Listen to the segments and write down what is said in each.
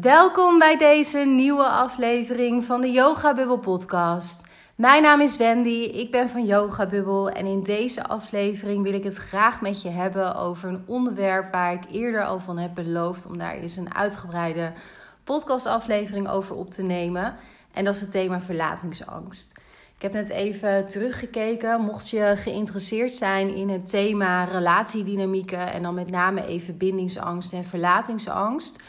Welkom bij deze nieuwe aflevering van de Yoga Bubble podcast. Mijn naam is Wendy, ik ben van Yoga Bubble en in deze aflevering wil ik het graag met je hebben over een onderwerp waar ik eerder al van heb beloofd om daar eens een uitgebreide podcastaflevering over op te nemen. En dat is het thema verlatingsangst. Ik heb net even teruggekeken. Mocht je geïnteresseerd zijn in het thema relatiedynamieken en dan met name even bindingsangst en verlatingsangst.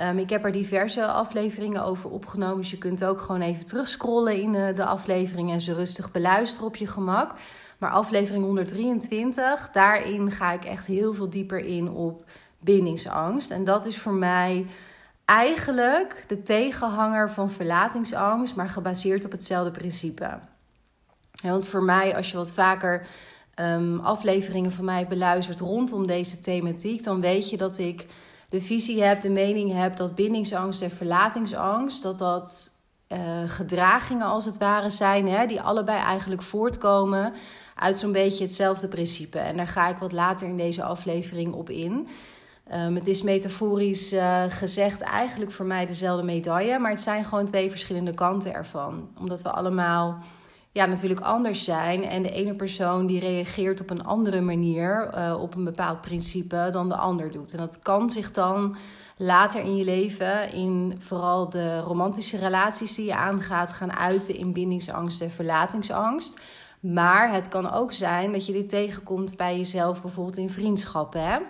Um, ik heb er diverse afleveringen over opgenomen. Dus je kunt ook gewoon even terugscrollen in de, de aflevering en ze rustig beluisteren op je gemak. Maar aflevering 123, daarin ga ik echt heel veel dieper in op bindingsangst. En dat is voor mij eigenlijk de tegenhanger van verlatingsangst, maar gebaseerd op hetzelfde principe. want voor mij, als je wat vaker um, afleveringen van mij beluistert rondom deze thematiek, dan weet je dat ik de visie heb, de mening heb dat bindingsangst en verlatingsangst, dat dat uh, gedragingen als het ware zijn, hè, die allebei eigenlijk voortkomen uit zo'n beetje hetzelfde principe. En daar ga ik wat later in deze aflevering op in. Um, het is metaforisch uh, gezegd eigenlijk voor mij dezelfde medaille, maar het zijn gewoon twee verschillende kanten ervan. Omdat we allemaal ja, natuurlijk anders zijn. En de ene persoon die reageert op een andere manier uh, op een bepaald principe dan de ander doet. En dat kan zich dan later in je leven, in vooral de romantische relaties die je aangaat, gaan uiten in bindingsangst en verlatingsangst. Maar het kan ook zijn dat je dit tegenkomt bij jezelf, bijvoorbeeld in vriendschappen.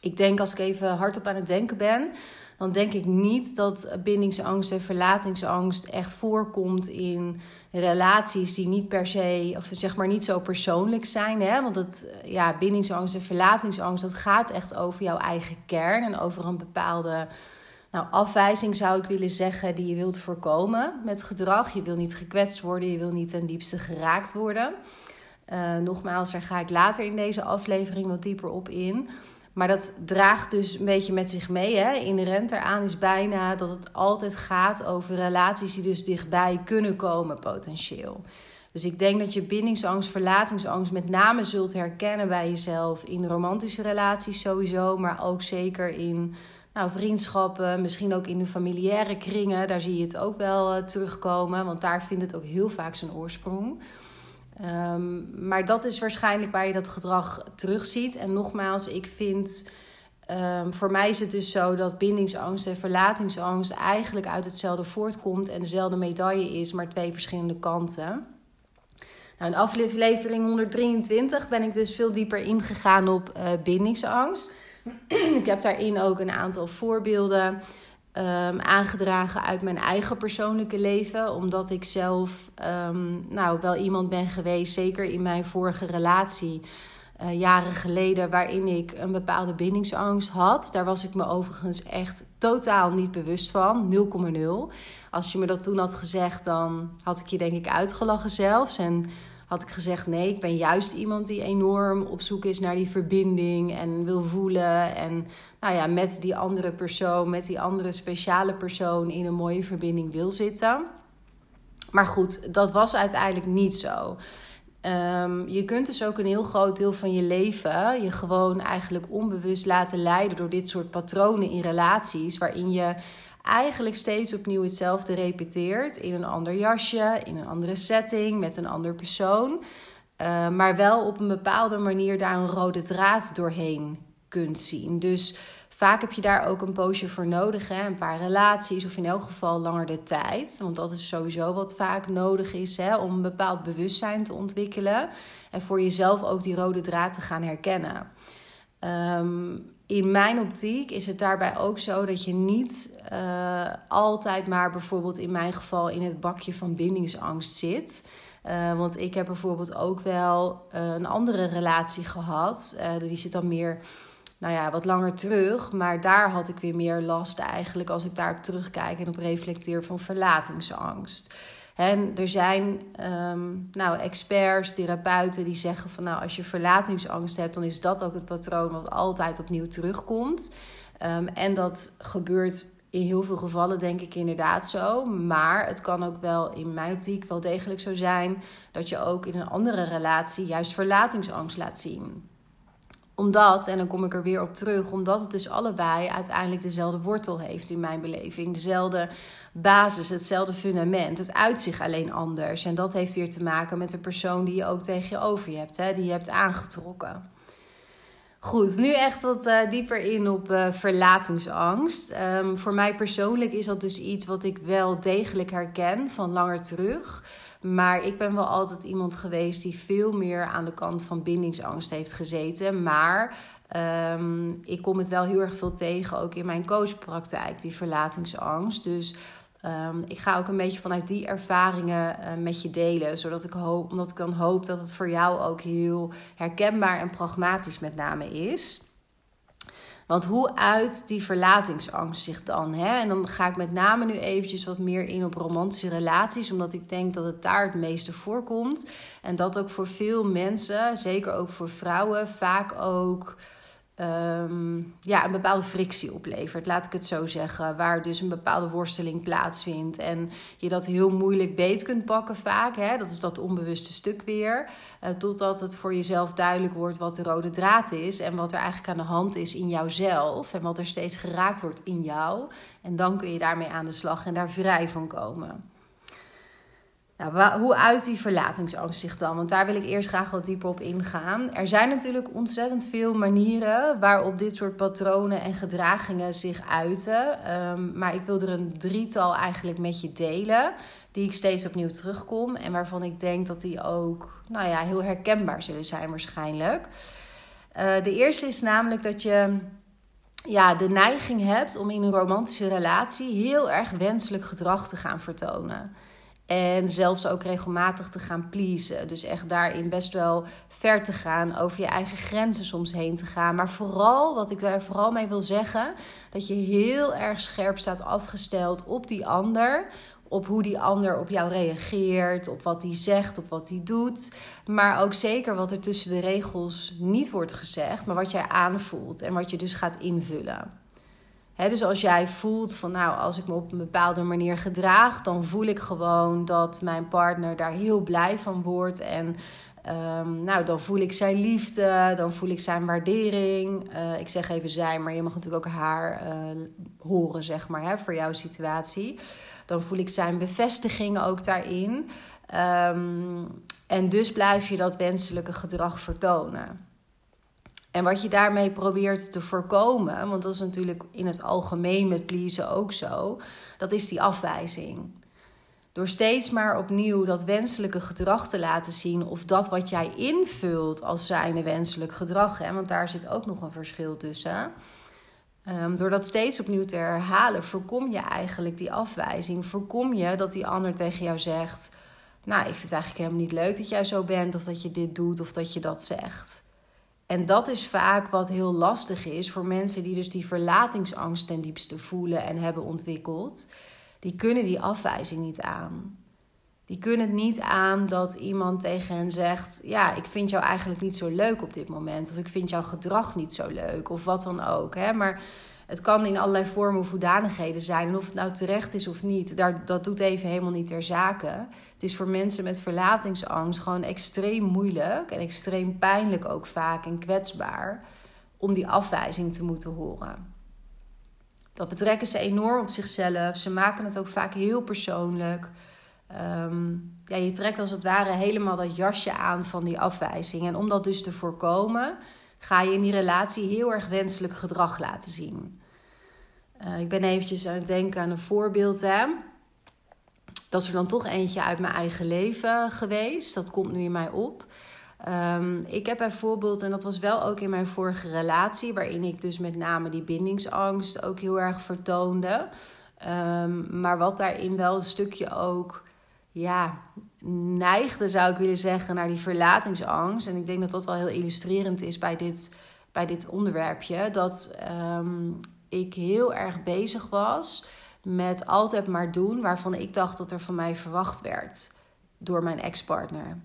Ik denk als ik even hardop aan het denken ben, dan denk ik niet dat bindingsangst en verlatingsangst echt voorkomt in relaties die niet per se, of zeg maar niet zo persoonlijk zijn. Hè? Want het, ja, bindingsangst en verlatingsangst, dat gaat echt over jouw eigen kern en over een bepaalde nou, afwijzing, zou ik willen zeggen, die je wilt voorkomen met gedrag. Je wil niet gekwetst worden, je wil niet ten diepste geraakt worden. Uh, nogmaals, daar ga ik later in deze aflevering wat dieper op in. Maar dat draagt dus een beetje met zich mee. Hè? Inherent eraan is bijna dat het altijd gaat over relaties die dus dichtbij kunnen komen, potentieel. Dus ik denk dat je bindingsangst, verlatingsangst met name zult herkennen bij jezelf in romantische relaties sowieso, maar ook zeker in nou, vriendschappen, misschien ook in de familiaire kringen. Daar zie je het ook wel uh, terugkomen, want daar vindt het ook heel vaak zijn oorsprong. Um, maar dat is waarschijnlijk waar je dat gedrag terugziet. En nogmaals, ik vind. Um, voor mij is het dus zo dat bindingsangst en verlatingsangst eigenlijk uit hetzelfde voortkomt en dezelfde medaille is, maar twee verschillende kanten. Nou, in aflevering 123 ben ik dus veel dieper ingegaan op uh, bindingsangst. ik heb daarin ook een aantal voorbeelden um, aangedragen uit mijn eigen persoonlijke leven. Omdat ik zelf um, nou, wel iemand ben geweest, zeker in mijn vorige relatie. Uh, jaren geleden, waarin ik een bepaalde bindingsangst had. Daar was ik me overigens echt totaal niet bewust van. 0,0. Als je me dat toen had gezegd, dan had ik je denk ik uitgelachen zelfs. En had ik gezegd: nee, ik ben juist iemand die enorm op zoek is naar die verbinding en wil voelen. En nou ja, met die andere persoon, met die andere speciale persoon in een mooie verbinding wil zitten. Maar goed, dat was uiteindelijk niet zo. Um, je kunt dus ook een heel groot deel van je leven je gewoon eigenlijk onbewust laten leiden door dit soort patronen in relaties, waarin je eigenlijk steeds opnieuw hetzelfde repeteert in een ander jasje, in een andere setting, met een ander persoon. Uh, maar wel op een bepaalde manier daar een rode draad doorheen kunt zien. Dus vaak heb je daar ook een poosje voor nodig. Hè? Een paar relaties of in elk geval langer de tijd. Want dat is sowieso wat vaak nodig is hè? om een bepaald bewustzijn te ontwikkelen. En voor jezelf ook die rode draad te gaan herkennen. Um, in mijn optiek is het daarbij ook zo dat je niet uh, altijd maar bijvoorbeeld in mijn geval in het bakje van bindingsangst zit. Uh, want ik heb bijvoorbeeld ook wel uh, een andere relatie gehad. die zit dan meer, nou ja, wat langer terug. Maar daar had ik weer meer last eigenlijk als ik daarop terugkijk en op reflecteer van verlatingsangst. En er zijn um, nou, experts, therapeuten die zeggen van nou, als je verlatingsangst hebt, dan is dat ook het patroon wat altijd opnieuw terugkomt. Um, en dat gebeurt in heel veel gevallen denk ik inderdaad zo. Maar het kan ook wel in mijn optiek wel degelijk zo zijn dat je ook in een andere relatie juist verlatingsangst laat zien Omdat, en dan kom ik er weer op terug, omdat het dus allebei uiteindelijk dezelfde wortel heeft in mijn beleving. Dezelfde basis, hetzelfde fundament. Het uitzicht alleen anders. En dat heeft weer te maken met de persoon die je ook tegen je over hebt, hè, die je hebt aangetrokken. Goed, nu echt wat uh, dieper in op uh, verlatingsangst. Um, voor mij persoonlijk is dat dus iets wat ik wel degelijk herken van langer terug. Maar ik ben wel altijd iemand geweest die veel meer aan de kant van bindingsangst heeft gezeten. Maar um, ik kom het wel heel erg veel tegen, ook in mijn coachpraktijk, die verlatingsangst. Dus Um, ik ga ook een beetje vanuit die ervaringen uh, met je delen, zodat ik hoop, omdat ik dan hoop dat het voor jou ook heel herkenbaar en pragmatisch met name is. Want hoe uit die verlatingsangst zich dan? Hè? En dan ga ik met name nu eventjes wat meer in op romantische relaties, omdat ik denk dat het daar het meeste voorkomt. En dat ook voor veel mensen, zeker ook voor vrouwen, vaak ook um, ja, een bepaalde frictie oplevert, laat ik het zo zeggen. Waar dus een bepaalde worsteling plaatsvindt. En je dat heel moeilijk beet kunt pakken vaak. Hè? Dat is dat onbewuste stuk weer. Uh, totdat het voor jezelf duidelijk wordt wat de rode draad is. En wat er eigenlijk aan de hand is in jouzelf. En wat er steeds geraakt wordt in jou. En dan kun je daarmee aan de slag en daar vrij van komen. Nou, hoe uit die verlatingsangst zich dan? Want daar wil ik eerst graag wat dieper op ingaan. Er zijn natuurlijk ontzettend veel manieren waarop dit soort patronen en gedragingen zich uiten. Ehm, maar ik wil er een drietal eigenlijk met je delen, die ik steeds opnieuw terugkom en waarvan ik denk dat die ook nou ja, heel herkenbaar zullen zijn waarschijnlijk. Uh, de eerste is namelijk dat je ja, de neiging hebt om in een romantische relatie heel erg wenselijk gedrag te gaan vertonen. En zelfs ook regelmatig te gaan pleasen. Dus echt daarin best wel ver te gaan, over je eigen grenzen soms heen te gaan. Maar vooral, wat ik daar vooral mee wil zeggen, dat je heel erg scherp staat afgesteld op die ander. Op hoe die ander op jou reageert, op wat hij zegt, op wat hij doet. Maar ook zeker wat er tussen de regels niet wordt gezegd, maar wat jij aanvoelt en wat je dus gaat invullen dus als jij voelt van nou, als ik me op een bepaalde manier gedraag, dan voel ik gewoon dat mijn partner daar heel blij van wordt. En um, nou, dan voel ik zijn liefde, dan voel ik zijn waardering. Uh, ik zeg even zij, maar je mag natuurlijk ook haar uh, horen, zeg maar, hè, voor jouw situatie. Dan voel ik zijn bevestiging ook daarin. Um, en dus blijf je dat wenselijke gedrag vertonen. En wat je daarmee probeert te voorkomen, want dat is natuurlijk in het algemeen met pleasen ook zo, dat is die afwijzing. Door steeds maar opnieuw dat wenselijke gedrag te laten zien, of dat wat jij invult als zijnde wenselijk gedrag, hè, want daar zit ook nog een verschil tussen. Um, door dat steeds opnieuw te herhalen, voorkom je eigenlijk die afwijzing. Voorkom je dat die ander tegen jou zegt: Nou, ik vind het eigenlijk helemaal niet leuk dat jij zo bent, of dat je dit doet, of dat je dat zegt. En dat is vaak wat heel lastig is voor mensen die dus die verlatingsangst ten diepste voelen en hebben ontwikkeld. Die kunnen die afwijzing niet aan. Die kunnen het niet aan dat iemand tegen hen zegt: Ja, ik vind jou eigenlijk niet zo leuk op dit moment. Of ik vind jouw gedrag niet zo leuk. Of wat dan ook. Hè? Maar het kan in allerlei vormen of hoedanigheden zijn. En of het nou terecht is of niet, daar, dat doet even helemaal niet ter zake. Het is voor mensen met verlatingsangst gewoon extreem moeilijk en extreem pijnlijk ook vaak en kwetsbaar om die afwijzing te moeten horen. Dat betrekken ze enorm op zichzelf. Ze maken het ook vaak heel persoonlijk. Ehm, ja, je trekt als het ware helemaal dat jasje aan van die afwijzing. En om dat dus te voorkomen, ga je in die relatie heel erg wenselijk gedrag laten zien. Uh, ik ben eventjes aan het denken aan een voorbeeld. Dat is er dan toch eentje uit mijn eigen leven geweest. Dat komt nu in mij op. Um, ik heb bijvoorbeeld, en dat was wel ook in mijn vorige relatie, waarin ik dus met name die bindingsangst ook heel erg vertoonde. Um, maar wat daarin wel een stukje ook ja, neigde, zou ik willen zeggen, naar die verlatingsangst. En ik denk dat dat wel heel illustrerend is bij dit, bij dit onderwerpje. Dat um, ik heel erg bezig was met altijd maar doen waarvan ik dacht dat er van mij verwacht werd door mijn ex-partner.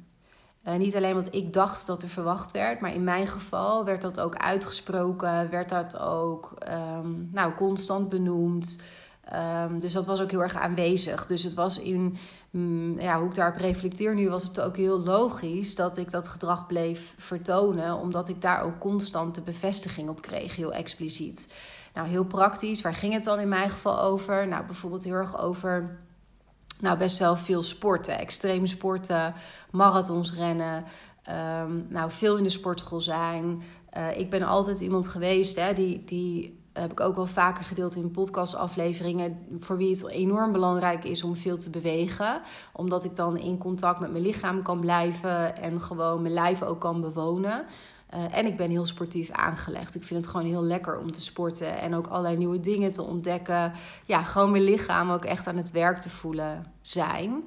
Uh, niet alleen wat ik dacht dat er verwacht werd, maar in mijn geval werd dat ook uitgesproken, werd dat ook um, nou, constant benoemd. Ehm, dus dat was ook heel erg aanwezig. Dus het was in, mm, ja, hoe ik daarop reflecteer nu, was het ook heel logisch dat ik dat gedrag bleef vertonen, omdat ik daar ook constant de bevestiging op kreeg, heel expliciet. Nou, heel praktisch, waar ging het dan in mijn geval over? Nou, bijvoorbeeld heel erg over nou, best wel veel sporten, extreme sporten, marathons rennen, ehm, nou, veel in de sportschool zijn. Uh, ik ben altijd iemand geweest hè, die, die heb ik ook wel vaker gedeeld in podcastafleveringen. Voor wie het enorm belangrijk is om veel te bewegen. Omdat ik dan in contact met mijn lichaam kan blijven en gewoon mijn lijf ook kan bewonen. Uh, en ik ben heel sportief aangelegd. Ik vind het gewoon heel lekker om te sporten en ook allerlei nieuwe dingen te ontdekken. Ja, gewoon mijn lichaam ook echt aan het werk te voelen zijn.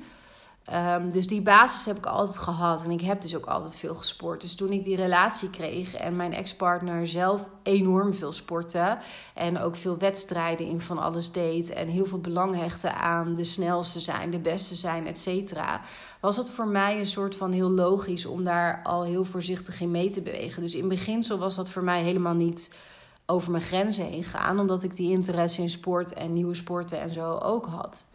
Um, dus die basis heb ik altijd gehad. En ik heb dus ook altijd veel gesport. Dus toen ik die relatie kreeg en mijn ex-partner zelf enorm veel sportte. En ook veel wedstrijden in van alles deed. En heel veel belang hechtte aan de snelste zijn, de beste zijn, et cetera. Was het voor mij een soort van heel logisch om daar al heel voorzichtig in mee te bewegen. Dus in beginsel was dat voor mij helemaal niet over mijn grenzen heen gaan. Omdat ik die interesse in sport en nieuwe sporten en zo ook had.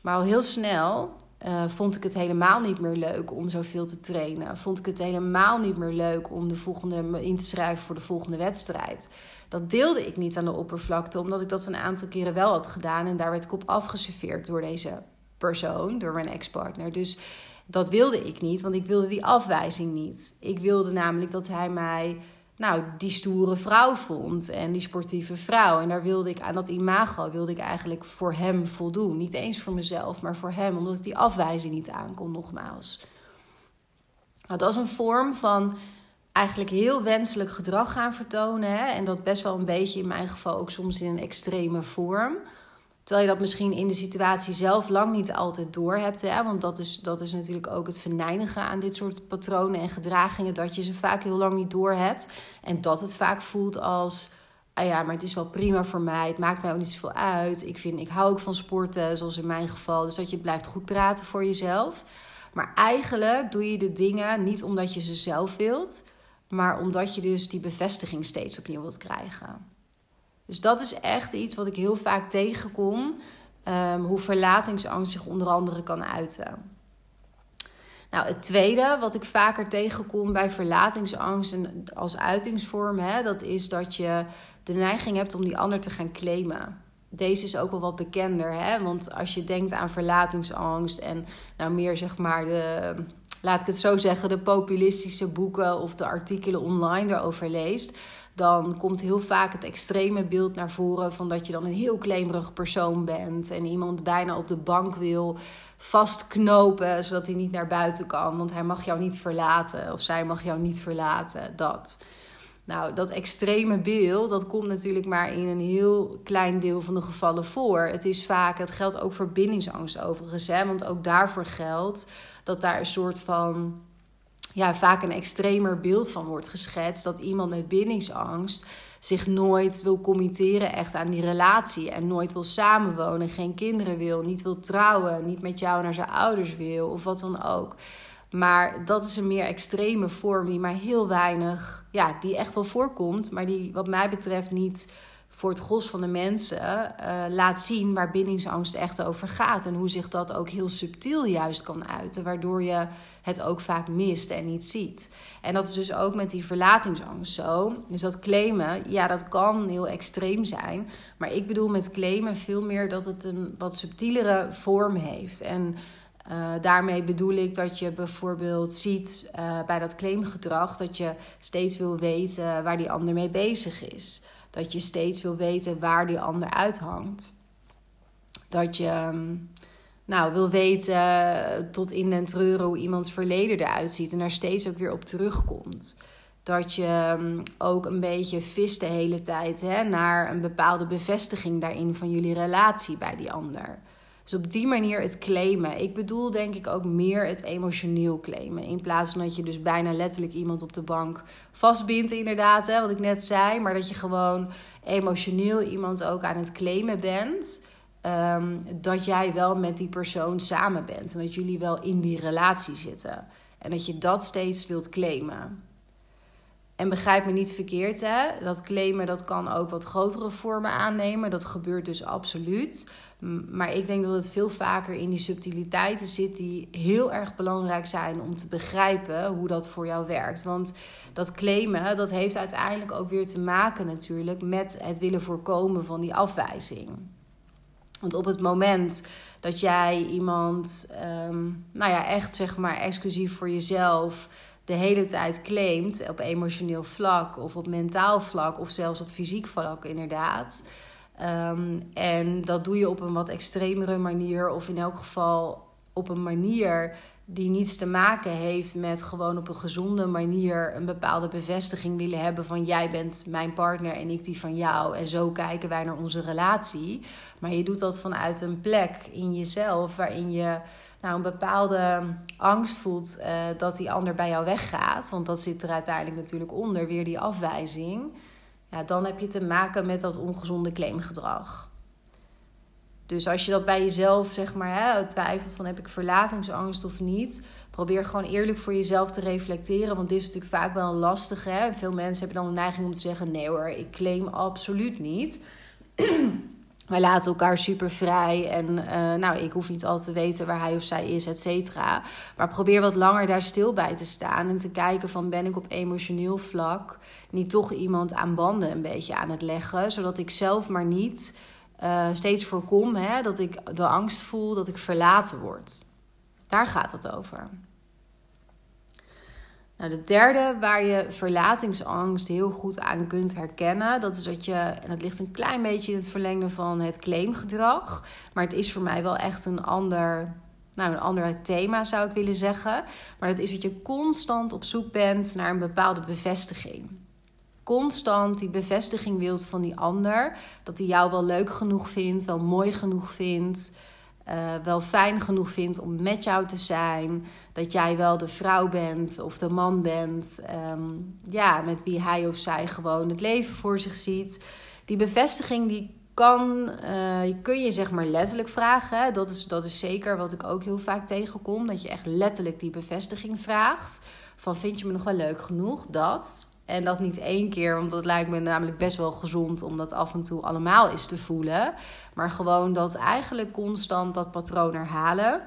Maar al heel snel uh, vond ik het helemaal niet meer leuk om zoveel te trainen. Vond ik het helemaal niet meer leuk om de volgende, in te schrijven voor de volgende wedstrijd. Dat deelde ik niet aan de oppervlakte, omdat ik dat een aantal keren wel had gedaan. En daar werd ik op afgeserveerd door deze persoon, door mijn ex-partner. Dus dat wilde ik niet, want ik wilde die afwijzing niet. Ik wilde namelijk dat hij mij nou, die stoere vrouw vond en die sportieve vrouw. En daar wilde ik aan dat imago wilde ik eigenlijk voor hem voldoen. Niet eens voor mezelf, maar voor hem, omdat ik die afwijzing niet aankon, nogmaals. Nou, dat is een vorm van eigenlijk heel wenselijk gedrag gaan vertonen. Hè? En dat best wel een beetje in mijn geval ook soms in een extreme vorm. Terwijl je dat misschien in de situatie zelf lang niet altijd door hebt. Hè? Want dat is, dat is natuurlijk ook het verneinigen aan dit soort patronen en gedragingen. Dat je ze vaak heel lang niet door hebt. En dat het vaak voelt als. Ah ja, maar het is wel prima voor mij. Het maakt mij ook niet zoveel uit. Ik, vind, ik hou ook van sporten, zoals in mijn geval. Dus dat je het blijft goed praten voor jezelf. Maar eigenlijk doe je de dingen niet omdat je ze zelf wilt. Maar omdat je dus die bevestiging steeds opnieuw wilt krijgen. Dus dat is echt iets wat ik heel vaak tegenkom. Um, hoe verlatingsangst zich onder andere kan uiten. Nou, het tweede wat ik vaker tegenkom bij verlatingsangst en als uitingsvorm, hè, dat is dat je de neiging hebt om die ander te gaan claimen. Deze is ook wel wat bekender, hè? want als je denkt aan verlatingsangst en nou meer zeg maar de, laat ik het zo zeggen, de populistische boeken of de artikelen online daarover leest, dan komt heel vaak het extreme beeld naar voren van dat je dan een heel claimerig persoon bent en iemand bijna op de bank wil vastknopen zodat hij niet naar buiten kan, want hij mag jou niet verlaten of zij mag jou niet verlaten. Dat. Nou, dat extreme beeld, dat komt natuurlijk maar in een heel klein deel van de gevallen voor. Het is vaak, het geldt ook voor bindingsangst overigens, hè, want ook daarvoor geldt dat daar een soort van ja, vaak een extremer beeld van wordt geschetst. Dat iemand met bindingsangst zich nooit wil committeren echt aan die relatie. En nooit wil samenwonen, geen kinderen wil, niet wil trouwen, niet met jou naar zijn ouders wil of wat dan ook. Maar dat is een meer extreme vorm die maar heel weinig, ja, die echt wel voorkomt, maar die wat mij betreft niet voor het gros van de mensen uh, laat zien waar bindingsangst echt over gaat. En hoe zich dat ook heel subtiel juist kan uiten, waardoor je het ook vaak mist en niet ziet. En dat is dus ook met die verlatingsangst zo. Dus dat claimen, ja, dat kan heel extreem zijn. Maar ik bedoel met claimen veel meer dat het een wat subtielere vorm heeft. En uh, daarmee bedoel ik dat je bijvoorbeeld ziet uh, bij dat claimgedrag dat je steeds wil weten waar die ander mee bezig is. Dat je steeds wil weten waar die ander uithangt. Dat je ehm, nou, wil weten eh, tot in den treuren hoe iemands verleden eruit ziet en daar steeds ook weer op terugkomt. Dat je ehm, ook een beetje vist de hele tijd hè, naar een bepaalde bevestiging daarin van jullie relatie bij die ander. Dus op die manier het claimen. Ik bedoel denk ik ook meer het emotioneel claimen. In plaats van dat je dus bijna letterlijk iemand op de bank vastbindt, inderdaad, hè, wat ik net zei. Maar dat je gewoon emotioneel iemand ook aan het claimen bent. Ehm, dat jij wel met die persoon samen bent. En dat jullie wel in die relatie zitten. En dat je dat steeds wilt claimen. En begrijp me niet verkeerd, hè? dat claimen dat kan ook wat grotere vormen aannemen. Dat gebeurt dus absoluut. Maar ik denk dat het veel vaker in die subtiliteiten zit die heel erg belangrijk zijn om te begrijpen hoe dat voor jou werkt. Want dat claimen, dat heeft uiteindelijk ook weer te maken natuurlijk met het willen voorkomen van die afwijzing. Want op het moment dat jij iemand, ehm, nou ja, echt zeg maar exclusief voor jezelf de hele tijd claimt op emotioneel vlak of op mentaal vlak of zelfs op fysiek vlak inderdaad. Ehm, en dat doe je op een wat extremere manier of in elk geval op een manier die niets te maken heeft met gewoon op een gezonde manier een bepaalde bevestiging willen hebben van jij bent mijn partner en ik die van jou en zo kijken wij naar onze relatie. Maar je doet dat vanuit een plek in jezelf waarin je nou een bepaalde angst voelt uh, dat die ander bij jou weggaat, want dat zit er uiteindelijk natuurlijk onder, weer die afwijzing. Ja, dan heb je te maken met dat ongezonde claimgedrag. Dus als je dat bij jezelf, zeg maar, hè, twijfelt van heb ik verlatingsangst of niet, probeer gewoon eerlijk voor jezelf te reflecteren. Want dit is natuurlijk vaak wel lastig. Hè? Veel mensen hebben dan de neiging om te zeggen: nee hoor, ik claim absoluut niet. Wij laten elkaar super vrij en uh, nou, ik hoef niet altijd te weten waar hij of zij is, et cetera. Maar probeer wat langer daar stil bij te staan en te kijken van ben ik op emotioneel vlak niet toch iemand aan banden een beetje aan het leggen, zodat ik zelf maar niet uh, steeds voorkom hè, dat ik de angst voel dat ik verlaten word. Daar gaat het over. Nou, de derde waar je verlatingsangst heel goed aan kunt herkennen, dat is dat je, en dat ligt een klein beetje in het verlengde van het claimgedrag, maar het is voor mij wel echt een ander, nou, een ander thema zou ik willen zeggen. Maar dat is dat je constant op zoek bent naar een bepaalde bevestiging constant die bevestiging wilt van die ander. Dat hij jou wel leuk genoeg vindt, wel mooi genoeg vindt. Uh, wel fijn genoeg vindt om met jou te zijn. Dat jij wel de vrouw bent of de man bent. Um, ja, met wie hij of zij gewoon het leven voor zich ziet. Die bevestiging die kan, uh, kun je zeg maar letterlijk vragen. Dat, is, dat is zeker wat ik ook heel vaak tegenkom. Dat je echt letterlijk die bevestiging vraagt. Van vind je me nog wel leuk genoeg? Dat. En dat niet één keer, want dat lijkt me namelijk best wel gezond om dat af en toe allemaal eens te voelen. Maar gewoon dat eigenlijk constant dat patroon herhalen.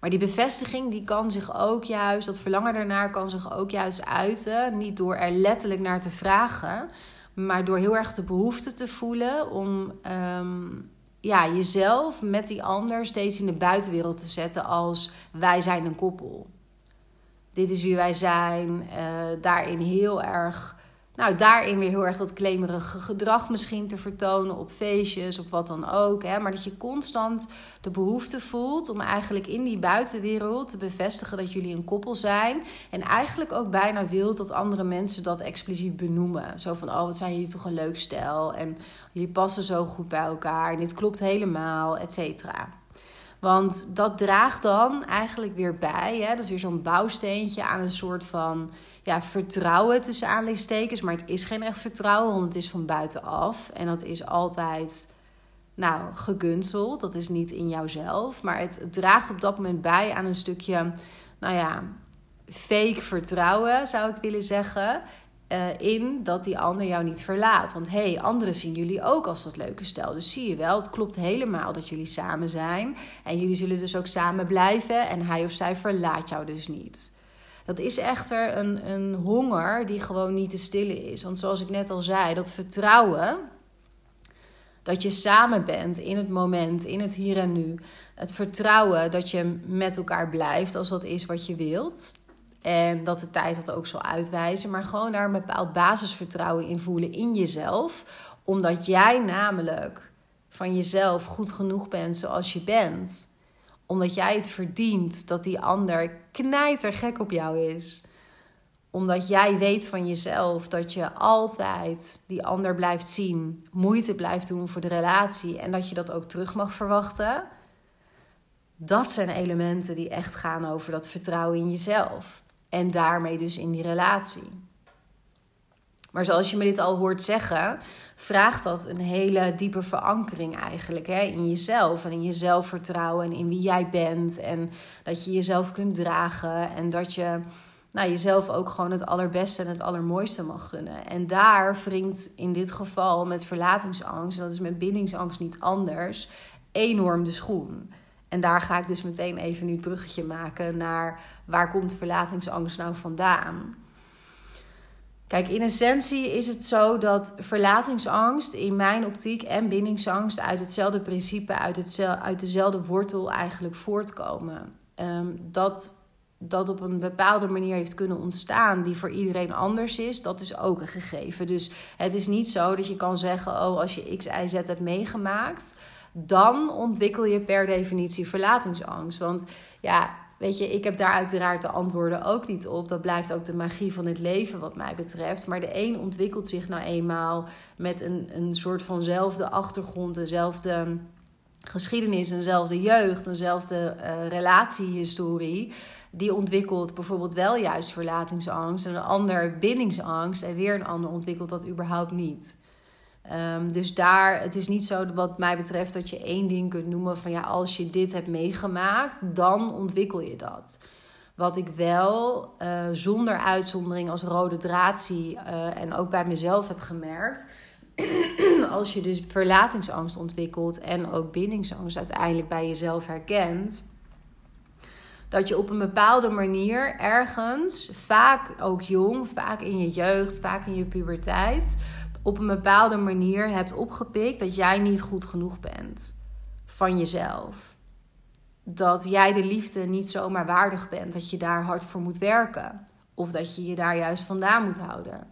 Maar die bevestiging die kan zich ook juist, dat verlangen daarnaar kan zich ook juist uiten. Niet door er letterlijk naar te vragen, maar door heel erg de behoefte te voelen om um, ja, jezelf met die ander steeds in de buitenwereld te zetten als wij zijn een koppel dit is wie wij zijn. Uh, daarin heel erg, nou, daarin weer heel erg dat klemerige gedrag misschien te vertonen op feestjes, op wat dan ook. Hè? Maar dat je constant de behoefte voelt om eigenlijk in die buitenwereld te bevestigen dat jullie een koppel zijn. En eigenlijk ook bijna wilt dat andere mensen dat expliciet benoemen. Zo van, oh, wat zijn jullie toch een leuk stel. En jullie passen zo goed bij elkaar. En dit klopt helemaal, et cetera. Want dat draagt dan eigenlijk weer bij. Hè? Dat is weer zo'n bouwsteentje aan een soort van ja, vertrouwen tussen aanleidingstekens. Maar het is geen echt vertrouwen, want het is van buitenaf. En dat is altijd nou, gegunsteld. Dat is niet in jouzelf. Maar het, draagt op dat moment bij aan een stukje, nou ja, fake vertrouwen, zou ik willen zeggen. Uh, in dat die ander jou niet verlaat. Want hé, hey, anderen zien jullie ook als dat leuke stel. Dus zie je wel, het klopt helemaal dat jullie samen zijn. En jullie zullen dus ook samen blijven. En hij of zij verlaat jou dus niet. Dat is echter een, een honger die gewoon niet te stillen is. Want zoals ik net al zei, dat vertrouwen. Dat je samen bent in het moment, in het hier en nu. Het vertrouwen dat je met elkaar blijft als dat is wat je wilt. En dat de tijd dat ook zal uitwijzen. Maar gewoon daar een bepaald basisvertrouwen in voelen in jezelf. Omdat jij namelijk van jezelf goed genoeg bent zoals je bent. Omdat jij het verdient dat die ander knijtergek op jou is. Omdat jij weet van jezelf dat je altijd die ander blijft zien. Moeite blijft doen voor de relatie. En dat je dat ook terug mag verwachten. Dat zijn elementen die echt gaan over dat vertrouwen in jezelf. En daarmee dus in die relatie. Maar zoals je me dit al hoort zeggen, vraagt dat een hele diepe verankering eigenlijk hè? in jezelf en in je zelfvertrouwen en in wie jij bent. En dat je jezelf kunt dragen en dat je nou, jezelf ook gewoon het allerbeste en het allermooiste mag gunnen. En daar wringt in dit geval met verlatingsangst, en dat is met bindingsangst niet anders, enorm de schoen. En daar ga ik dus meteen even nu het bruggetje maken naar waar komt verlatingsangst nou vandaan? Kijk, in essentie is het zo dat verlatingsangst in mijn optiek en bindingsangst uit hetzelfde principe, uit, hetzelfde, uit dezelfde wortel eigenlijk voortkomen. Ehm, dat dat op een bepaalde manier heeft kunnen ontstaan die voor iedereen anders is, dat is ook een gegeven. Dus het is niet zo dat je kan zeggen: oh, als je X, Y, Z hebt meegemaakt, dan ontwikkel je per definitie verlatingsangst. Want ja, weet je, ik heb daar uiteraard de antwoorden ook niet op. Dat blijft ook de magie van het leven, wat mij betreft. Maar de een ontwikkelt zich nou eenmaal met een, een soort vanzelfde achtergrond, dezelfde geschiedenis, dezelfde jeugd, eenzelfde uh, relatiehistorie die ontwikkelt bijvoorbeeld wel juist verlatingsangst. En een ander bindingsangst. En weer een ander ontwikkelt dat überhaupt niet. Um, dus daar, het is niet zo wat mij betreft dat je één ding kunt noemen van ja, als je dit hebt meegemaakt, dan ontwikkel je dat. Wat ik wel uh, zonder uitzondering als rode draad zie uh, en ook bij mezelf heb gemerkt. als je dus verlatingsangst ontwikkelt en ook bindingsangst uiteindelijk bij jezelf herkent dat je op een bepaalde manier ergens, vaak ook jong, vaak in je jeugd, vaak in je puberteit, op een bepaalde manier hebt opgepikt dat jij niet goed genoeg bent van jezelf. Dat jij de liefde niet zomaar waardig bent, dat je daar hard voor moet werken. Of dat je je daar juist vandaan moet houden.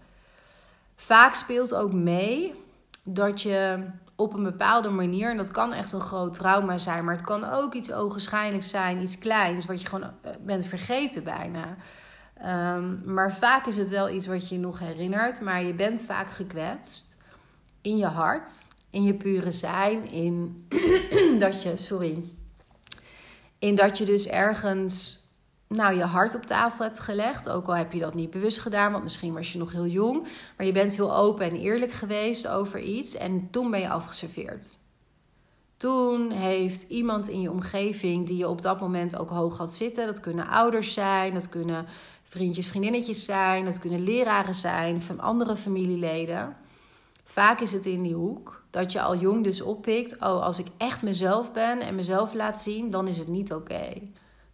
Vaak speelt ook mee dat je op een bepaalde manier. En dat kan echt een groot trauma zijn, maar het kan ook iets ogenschijnlijks zijn, iets kleins, wat je gewoon eh, bent vergeten bijna. Um, maar vaak is het wel iets wat je nog herinnert, maar je bent vaak gekwetst in je hart, in je pure zijn, in dat je, sorry, in dat je dus ergens nou, je hart op tafel hebt gelegd. Ook al heb je dat niet bewust gedaan, want misschien was je nog heel jong. Maar je bent heel open en eerlijk geweest over iets en toen ben je afgeserveerd. Toen heeft iemand in je omgeving die je op dat moment ook hoog had zitten. Dat kunnen ouders zijn, dat kunnen vriendjes, vriendinnetjes zijn, dat kunnen leraren zijn, van andere familieleden. Vaak is het in die hoek dat je al jong dus oppikt: oh, als ik echt mezelf ben en mezelf laat zien, dan is het niet oké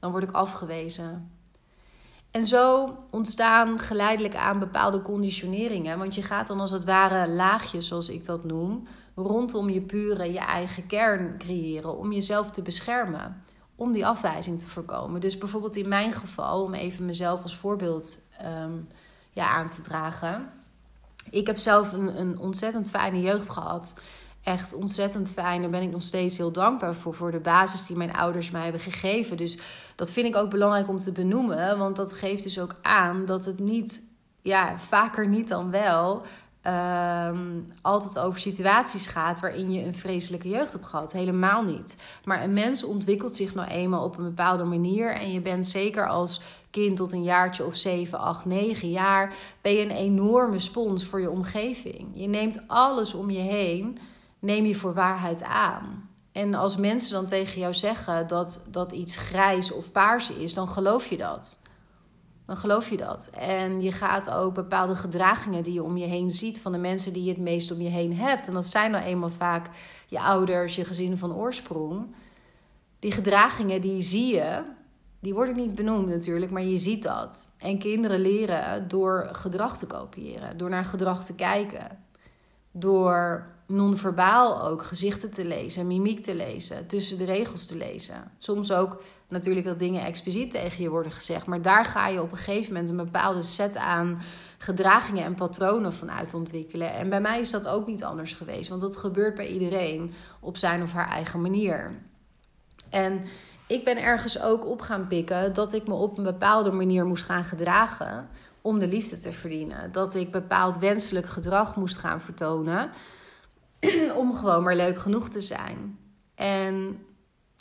dan word ik afgewezen. En zo ontstaan geleidelijk aan bepaalde conditioneringen. Want je gaat dan als het ware laagjes, zoals ik dat noem, rondom je pure, je eigen kern creëren. Om jezelf te beschermen. Om die afwijzing te voorkomen. Dus bijvoorbeeld in mijn geval, om even mezelf als voorbeeld um, ja, aan te dragen. Ik heb zelf een, een ontzettend fijne jeugd gehad echt ontzettend fijn. Daar ben ik nog steeds heel dankbaar voor. Voor de basis die mijn ouders mij hebben gegeven. Dus dat vind ik ook belangrijk om te benoemen. Want dat geeft dus ook aan dat het niet, ja, vaker niet dan wel. Ehm, altijd over situaties gaat waarin je een vreselijke jeugd hebt gehad. Helemaal niet. Maar een mens ontwikkelt zich nou eenmaal op een bepaalde manier. En je bent zeker als kind tot een jaartje of 7, 8, 9 jaar. ben je een enorme spons voor je omgeving. Je neemt alles om je heen neem je voor waarheid aan. En als mensen dan tegen jou zeggen dat, dat iets grijs of paars is, dan geloof je dat. Dan geloof je dat. En je gaat ook bepaalde gedragingen die je om je heen ziet van de mensen die je het meest om je heen hebt. En dat zijn nou eenmaal vaak je ouders, je gezin van oorsprong. Die gedragingen die zie je, die worden niet benoemd natuurlijk, maar je ziet dat. En kinderen leren door gedrag te kopiëren, door naar gedrag te kijken. Door non-verbaal ook gezichten te lezen, mimiek te lezen, tussen de regels te lezen. Soms ook natuurlijk dat dingen expliciet tegen je worden gezegd, maar daar ga je op een gegeven moment een bepaalde set aan gedragingen en patronen van uit ontwikkelen. En bij mij is dat ook niet anders geweest, want dat gebeurt bij iedereen op zijn of haar eigen manier. En ik ben ergens ook op gaan pikken dat ik me op een bepaalde manier moest gaan gedragen om de liefde te verdienen. Dat ik bepaald wenselijk gedrag moest gaan vertonen om gewoon maar leuk genoeg te zijn. En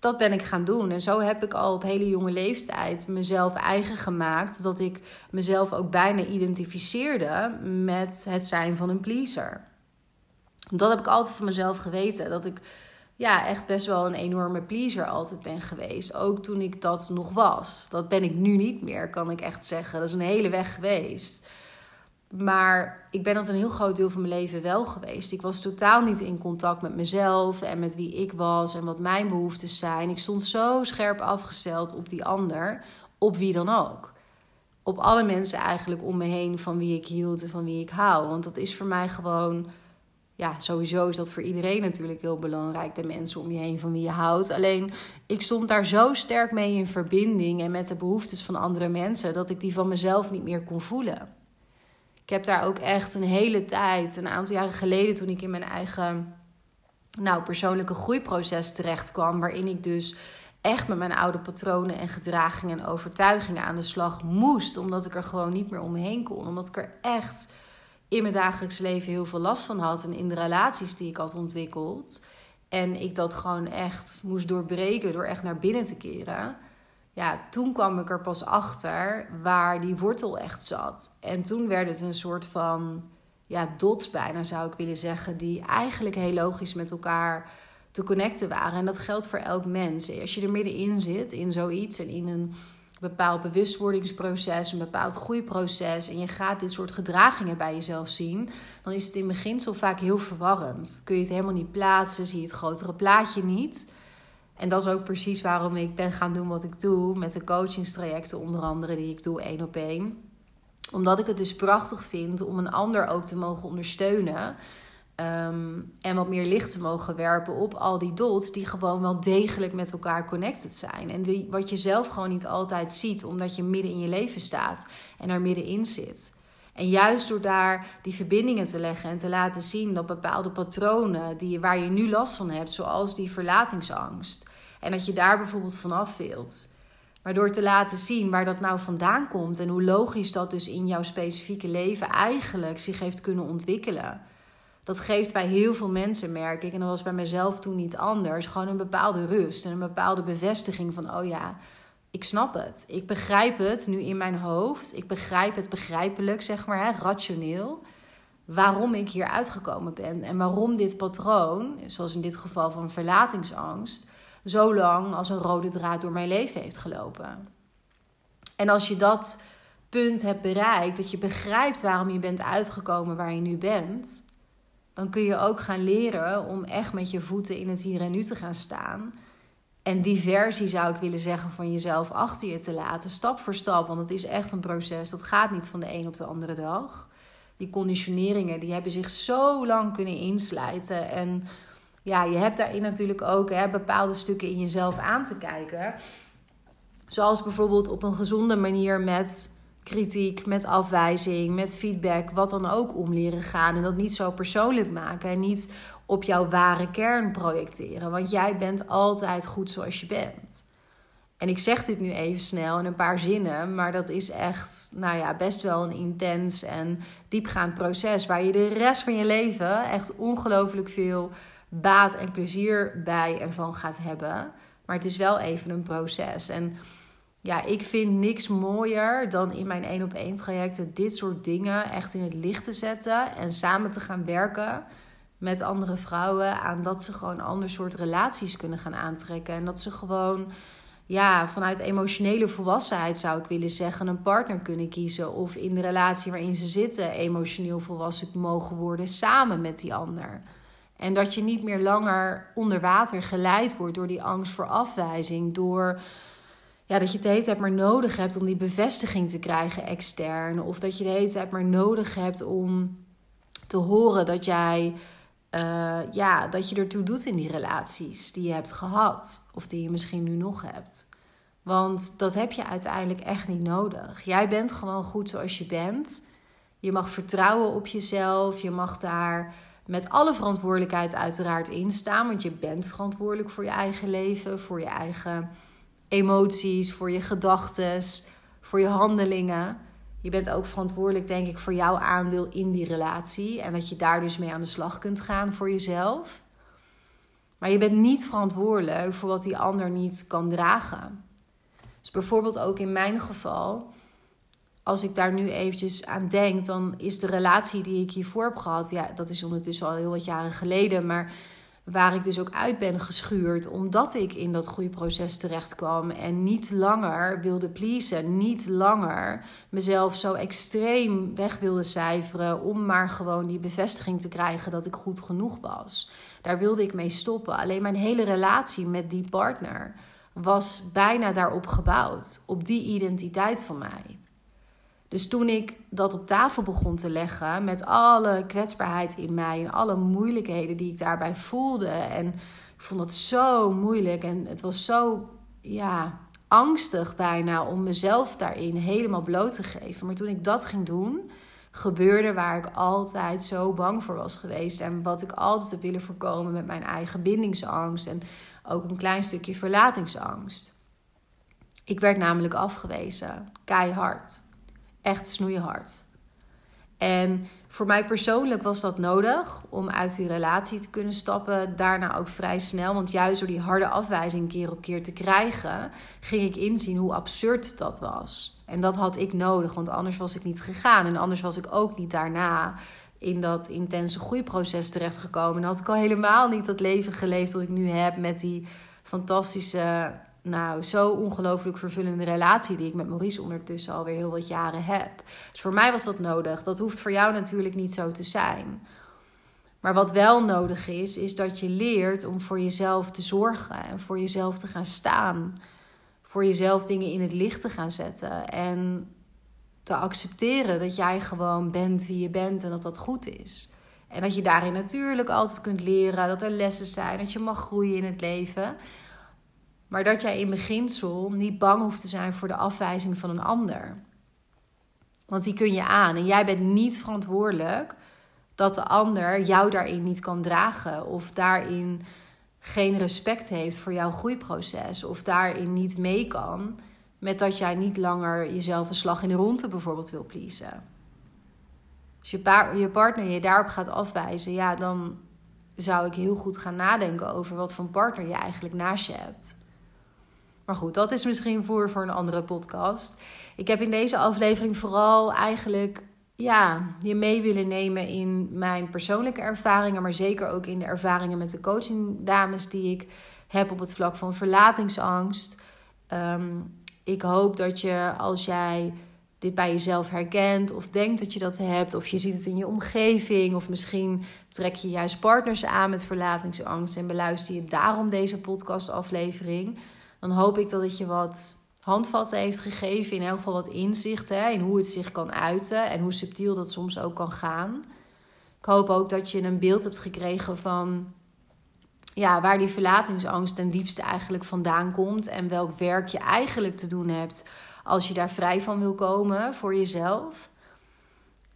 dat ben ik gaan doen. En zo heb ik al op hele jonge leeftijd mezelf eigen gemaakt. Dat ik mezelf ook bijna identificeerde met het zijn van een pleaser. Dat heb ik altijd van mezelf geweten. Dat ik ja, echt best wel een enorme pleaser altijd ben geweest. Ook toen ik dat nog was. Dat ben ik nu niet meer, kan ik echt zeggen. Dat is een hele weg geweest. Maar ik ben dat een heel groot deel van mijn leven wel geweest. Ik was totaal niet in contact met mezelf en met wie ik was en wat mijn behoeftes zijn. Ik stond zo scherp afgesteld op die ander, op wie dan ook. Op alle mensen eigenlijk om me heen van wie ik hield en van wie ik hou. Want dat is voor mij gewoon ja, sowieso is dat voor iedereen natuurlijk heel belangrijk. De mensen om je heen van wie je houdt. Alleen ik stond daar zo sterk mee in verbinding en met de behoeftes van andere mensen dat ik die van mezelf niet meer kon voelen. Ik heb daar ook echt een hele tijd, een aantal jaren geleden, toen ik in mijn eigen nou, persoonlijke groeiproces terecht kwam, waarin ik dus echt met mijn oude patronen en gedragingen en overtuigingen aan de slag moest, omdat ik er gewoon niet meer omheen kon, omdat ik er echt in mijn dagelijks leven heel veel last van had. En in de relaties die ik had ontwikkeld. En ik dat gewoon echt moest doorbreken door echt naar binnen te keren. Ja, toen kwam ik er pas achter waar die wortel echt zat. En toen werd het een soort van ja, dots bijna zou ik willen zeggen. Die eigenlijk heel logisch met elkaar te connecten waren. En dat geldt voor elk mens. Als je er middenin zit in zoiets en in een bepaald bewustwordingsproces, een bepaald groeiproces en je gaat dit soort gedragingen bij jezelf zien, dan is het in beginsel vaak heel verwarrend. Kun je het helemaal niet plaatsen, zie je het grotere plaatje niet. En dat is ook precies waarom ik ben gaan doen wat ik doe met de coachingstrajecten onder andere die ik doe één op één. Omdat ik het dus prachtig vind om een ander ook te mogen ondersteunen Ehm, en wat meer licht te mogen werpen op al die dots die gewoon wel degelijk met elkaar connected zijn. En die, wat je zelf gewoon niet altijd ziet, omdat je midden in je leven staat en er middenin zit. En juist door daar die verbindingen te leggen en te laten zien dat bepaalde patronen die, waar je nu last van hebt, zoals die verlatingsangst, en dat je daar bijvoorbeeld vanaf wilt. Maar door te laten zien waar dat nou vandaan komt en hoe logisch dat dus in jouw specifieke leven eigenlijk zich heeft kunnen ontwikkelen dat geeft bij heel veel mensen, merk ik, en dat was bij mezelf toen niet anders, gewoon een bepaalde rust en een bepaalde bevestiging van, oh ja, ik snap het. Ik begrijp het nu in mijn hoofd. Ik begrijp het begrijpelijk, zeg maar, hè, rationeel. Waarom ik hier uitgekomen ben en waarom dit patroon, zoals in dit geval van verlatingsangst, zo lang als een rode draad door mijn leven heeft gelopen. En als je dat punt hebt bereikt, dat je begrijpt waarom je bent uitgekomen waar je nu bent, dan kun je ook gaan leren om echt met je voeten in het hier en nu te gaan staan. En die versie zou ik willen zeggen van jezelf achter je te laten, stap voor stap. Want het is echt een proces. Dat gaat niet van de een op de andere dag. Die conditioneringen die hebben zich zo lang kunnen inslijten. En ja, je hebt daarin natuurlijk ook hè, bepaalde stukken in jezelf aan te kijken. Zoals bijvoorbeeld op een gezonde manier met kritiek, met afwijzing, met feedback, wat dan ook om leren gaan. En dat niet zo persoonlijk maken en niet op jouw ware kern projecteren. Want jij bent altijd goed zoals je bent. En ik zeg dit nu even snel in een paar zinnen, maar dat is echt, nou ja, best wel een intens en diepgaand proces waar je de rest van je leven echt ongelooflijk veel baat en plezier bij en van gaat hebben. Maar het is wel even een proces. En ja, ik vind niks mooier dan in mijn één op één trajecten dit soort dingen echt in het licht te zetten en samen te gaan werken met andere vrouwen aan dat ze gewoon ander soort relaties kunnen gaan aantrekken en dat ze gewoon ja, vanuit emotionele volwassenheid zou ik willen zeggen een partner kunnen kiezen of in de relatie waarin ze zitten emotioneel volwassen mogen worden samen met die ander. En dat je niet meer langer onder water geleid wordt door die angst voor afwijzing, door ja, dat je het de hele tijd maar nodig hebt om die bevestiging te krijgen extern. Of dat je de hele tijd maar nodig hebt om te horen dat jij uh, ja, dat je ertoe doet in die relaties die je hebt gehad. Of die je misschien nu nog hebt. Want dat heb je uiteindelijk echt niet nodig. Jij bent gewoon goed zoals je bent. Je mag vertrouwen op jezelf. Je mag daar met alle verantwoordelijkheid uiteraard in staan. Want je bent verantwoordelijk voor je eigen leven, voor je eigen emoties, voor je gedachten, voor je handelingen. Je bent ook verantwoordelijk, denk ik, voor jouw aandeel in die relatie. En dat je daar dus mee aan de slag kunt gaan voor jezelf. Maar je bent niet verantwoordelijk voor wat die ander niet kan dragen. Dus bijvoorbeeld ook in mijn geval, als ik daar nu eventjes aan denk, dan is de relatie die ik hiervoor heb gehad, ja, dat is ondertussen al heel wat jaren geleden, maar Waar ik dus ook uit ben geschuurd omdat ik in dat groeiproces terecht kwam en niet langer wilde pleasen, niet langer mezelf zo extreem weg wilde cijferen om maar gewoon die bevestiging te krijgen dat ik goed genoeg was. Daar wilde ik mee stoppen. Alleen mijn hele relatie met die partner was bijna daarop gebouwd, op die identiteit van mij. Dus toen ik dat op tafel begon te leggen met alle kwetsbaarheid in mij en alle moeilijkheden die ik daarbij voelde. En ik vond het zo moeilijk en het was zo ja, angstig bijna om mezelf daarin helemaal bloot te geven. Maar toen ik dat ging doen, gebeurde waar ik altijd zo bang voor was geweest. En wat ik altijd heb willen voorkomen met mijn eigen bindingsangst en ook een klein stukje verlatingsangst. Ik werd namelijk afgewezen, keihard echt snoeihard. En voor mij persoonlijk was dat nodig om uit die relatie te kunnen stappen. Daarna ook vrij snel, want juist door die harde afwijzing keer op keer te krijgen, ging ik inzien hoe absurd dat was. En dat had ik nodig, want anders was ik niet gegaan. En anders was ik ook niet daarna in dat intense groeiproces terechtgekomen. En had ik al helemaal niet dat leven geleefd dat ik nu heb met die fantastische nou, zo ongelooflijk vervullende relatie die ik met Maurice ondertussen alweer heel wat jaren heb. Dus voor mij was dat nodig. Dat hoeft voor jou natuurlijk niet zo te zijn. Maar wat wel nodig is, is dat je leert om voor jezelf te zorgen en voor jezelf te gaan staan. Voor jezelf dingen in het licht te gaan zetten en te accepteren dat jij gewoon bent wie je bent en dat dat goed is. En dat je daarin natuurlijk altijd kunt leren, dat er lessen zijn, dat je mag groeien in het leven. Maar dat jij in beginsel niet bang hoeft te zijn voor de afwijzing van een ander. Want die kun je aan. En jij bent niet verantwoordelijk dat de ander jou daarin niet kan dragen. Of daarin geen respect heeft voor jouw groeiproces. Of daarin niet mee kan met dat jij niet langer jezelf een slag in de ronde bijvoorbeeld wil pleasen. Als je, je partner je daarop gaat afwijzen, ja, dan zou ik heel goed gaan nadenken over wat voor partner je eigenlijk naast je hebt. Maar goed, dat is misschien voor, voor een andere podcast. Ik heb in deze aflevering vooral eigenlijk ja, je mee willen nemen in mijn persoonlijke ervaringen, maar zeker ook in de ervaringen met de coachingdames die ik heb op het vlak van verlatingsangst. Ehm, ik hoop dat je als jij dit bij jezelf herkent of denkt dat je dat hebt, of je ziet het in je omgeving, of misschien trek je juist partners aan met verlatingsangst en beluister je daarom deze podcastaflevering dan hoop ik dat het je wat handvatten heeft gegeven. In elk geval wat inzicht hè, in hoe het zich kan uiten en hoe subtiel dat soms ook kan gaan. Ik hoop ook dat je een beeld hebt gekregen van ja, waar die verlatingsangst ten diepste eigenlijk vandaan komt. En welk werk je eigenlijk te doen hebt als je daar vrij van wil komen voor jezelf.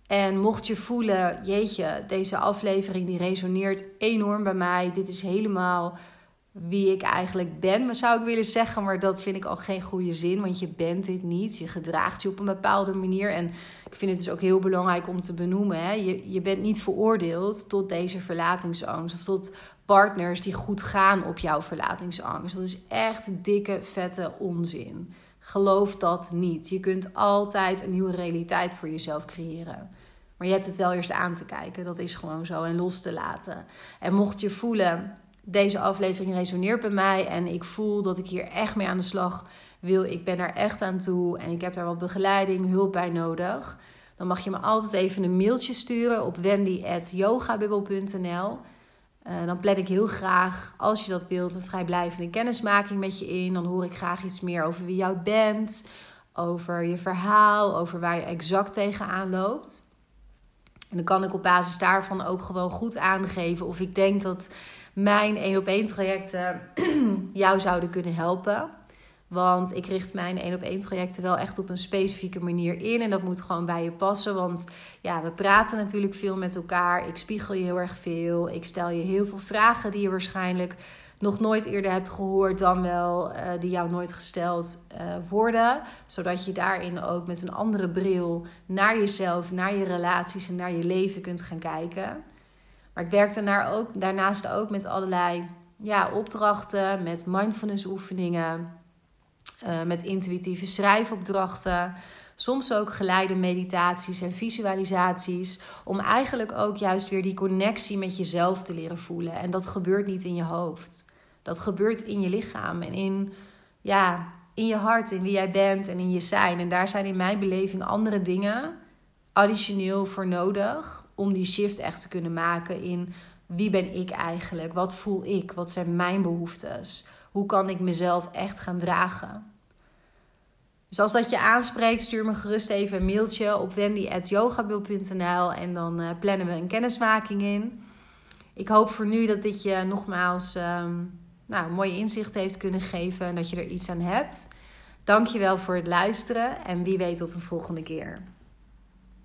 En mocht je voelen, jeetje, deze aflevering die resoneert enorm bij mij. Dit is helemaal wie ik eigenlijk ben, zou ik willen zeggen. Maar dat vind ik al geen goede zin, want je bent dit niet. Je gedraagt je op een bepaalde manier. En ik vind het dus ook heel belangrijk om te benoemen. Hè? Je, je bent niet veroordeeld tot deze verlatingsangst. Of tot partners die goed gaan op jouw verlatingsangst. Dat is echt dikke, vette onzin. Geloof dat niet. Je kunt altijd een nieuwe realiteit voor jezelf creëren. Maar je hebt het wel eerst aan te kijken. Dat is gewoon zo. En los te laten. En mocht je voelen deze aflevering resoneert bij mij en ik voel dat ik hier echt mee aan de slag wil. Ik ben er echt aan toe en ik heb daar wat begeleiding, hulp bij nodig. Dan mag je me altijd even een mailtje sturen op wendy.yogabubbel.nl. Uh, dan plan ik heel graag, als je dat wilt, een vrijblijvende kennismaking met je in. Dan hoor ik graag iets meer over wie jij bent, over je verhaal, over waar je exact tegenaan loopt. En dan kan ik op basis daarvan ook gewoon goed aangeven of ik denk dat mijn één op één trajecten jou zouden kunnen helpen. Want ik richt mijn één op één trajecten wel echt op een specifieke manier in. En dat moet gewoon bij je passen. Want ja, we praten natuurlijk veel met elkaar. Ik spiegel je heel erg veel. Ik stel je heel veel vragen die je waarschijnlijk nog nooit eerder hebt gehoord, dan wel uh, die jou nooit gesteld uh, worden. Zodat je daarin ook met een andere bril naar jezelf, naar je relaties en naar je leven kunt gaan kijken. Maar ik werk daarna ook, daarnaast ook met allerlei ja, opdrachten, met mindfulness oefeningen, uh, met intuïtieve schrijfopdrachten. Soms ook geleide meditaties en visualisaties. Om eigenlijk ook juist weer die connectie met jezelf te leren voelen. En dat gebeurt niet in je hoofd. Dat gebeurt in je lichaam en in, ja, in je hart, in wie jij bent en in je zijn. En daar zijn in mijn beleving andere dingen additioneel voor nodig om die shift echt te kunnen maken in wie ben ik eigenlijk? Wat voel ik? Wat zijn mijn behoeftes? Hoe kan ik mezelf echt gaan dragen? Dus als dat je aanspreekt, stuur me gerust even een mailtje op wendy.yogabil.nl en dan uh, plannen we een kennismaking in. Ik hoop voor nu dat dit je nogmaals um, nou, mooie inzicht heeft kunnen geven en dat je er iets aan hebt. Dankjewel voor het luisteren en wie weet tot een volgende keer.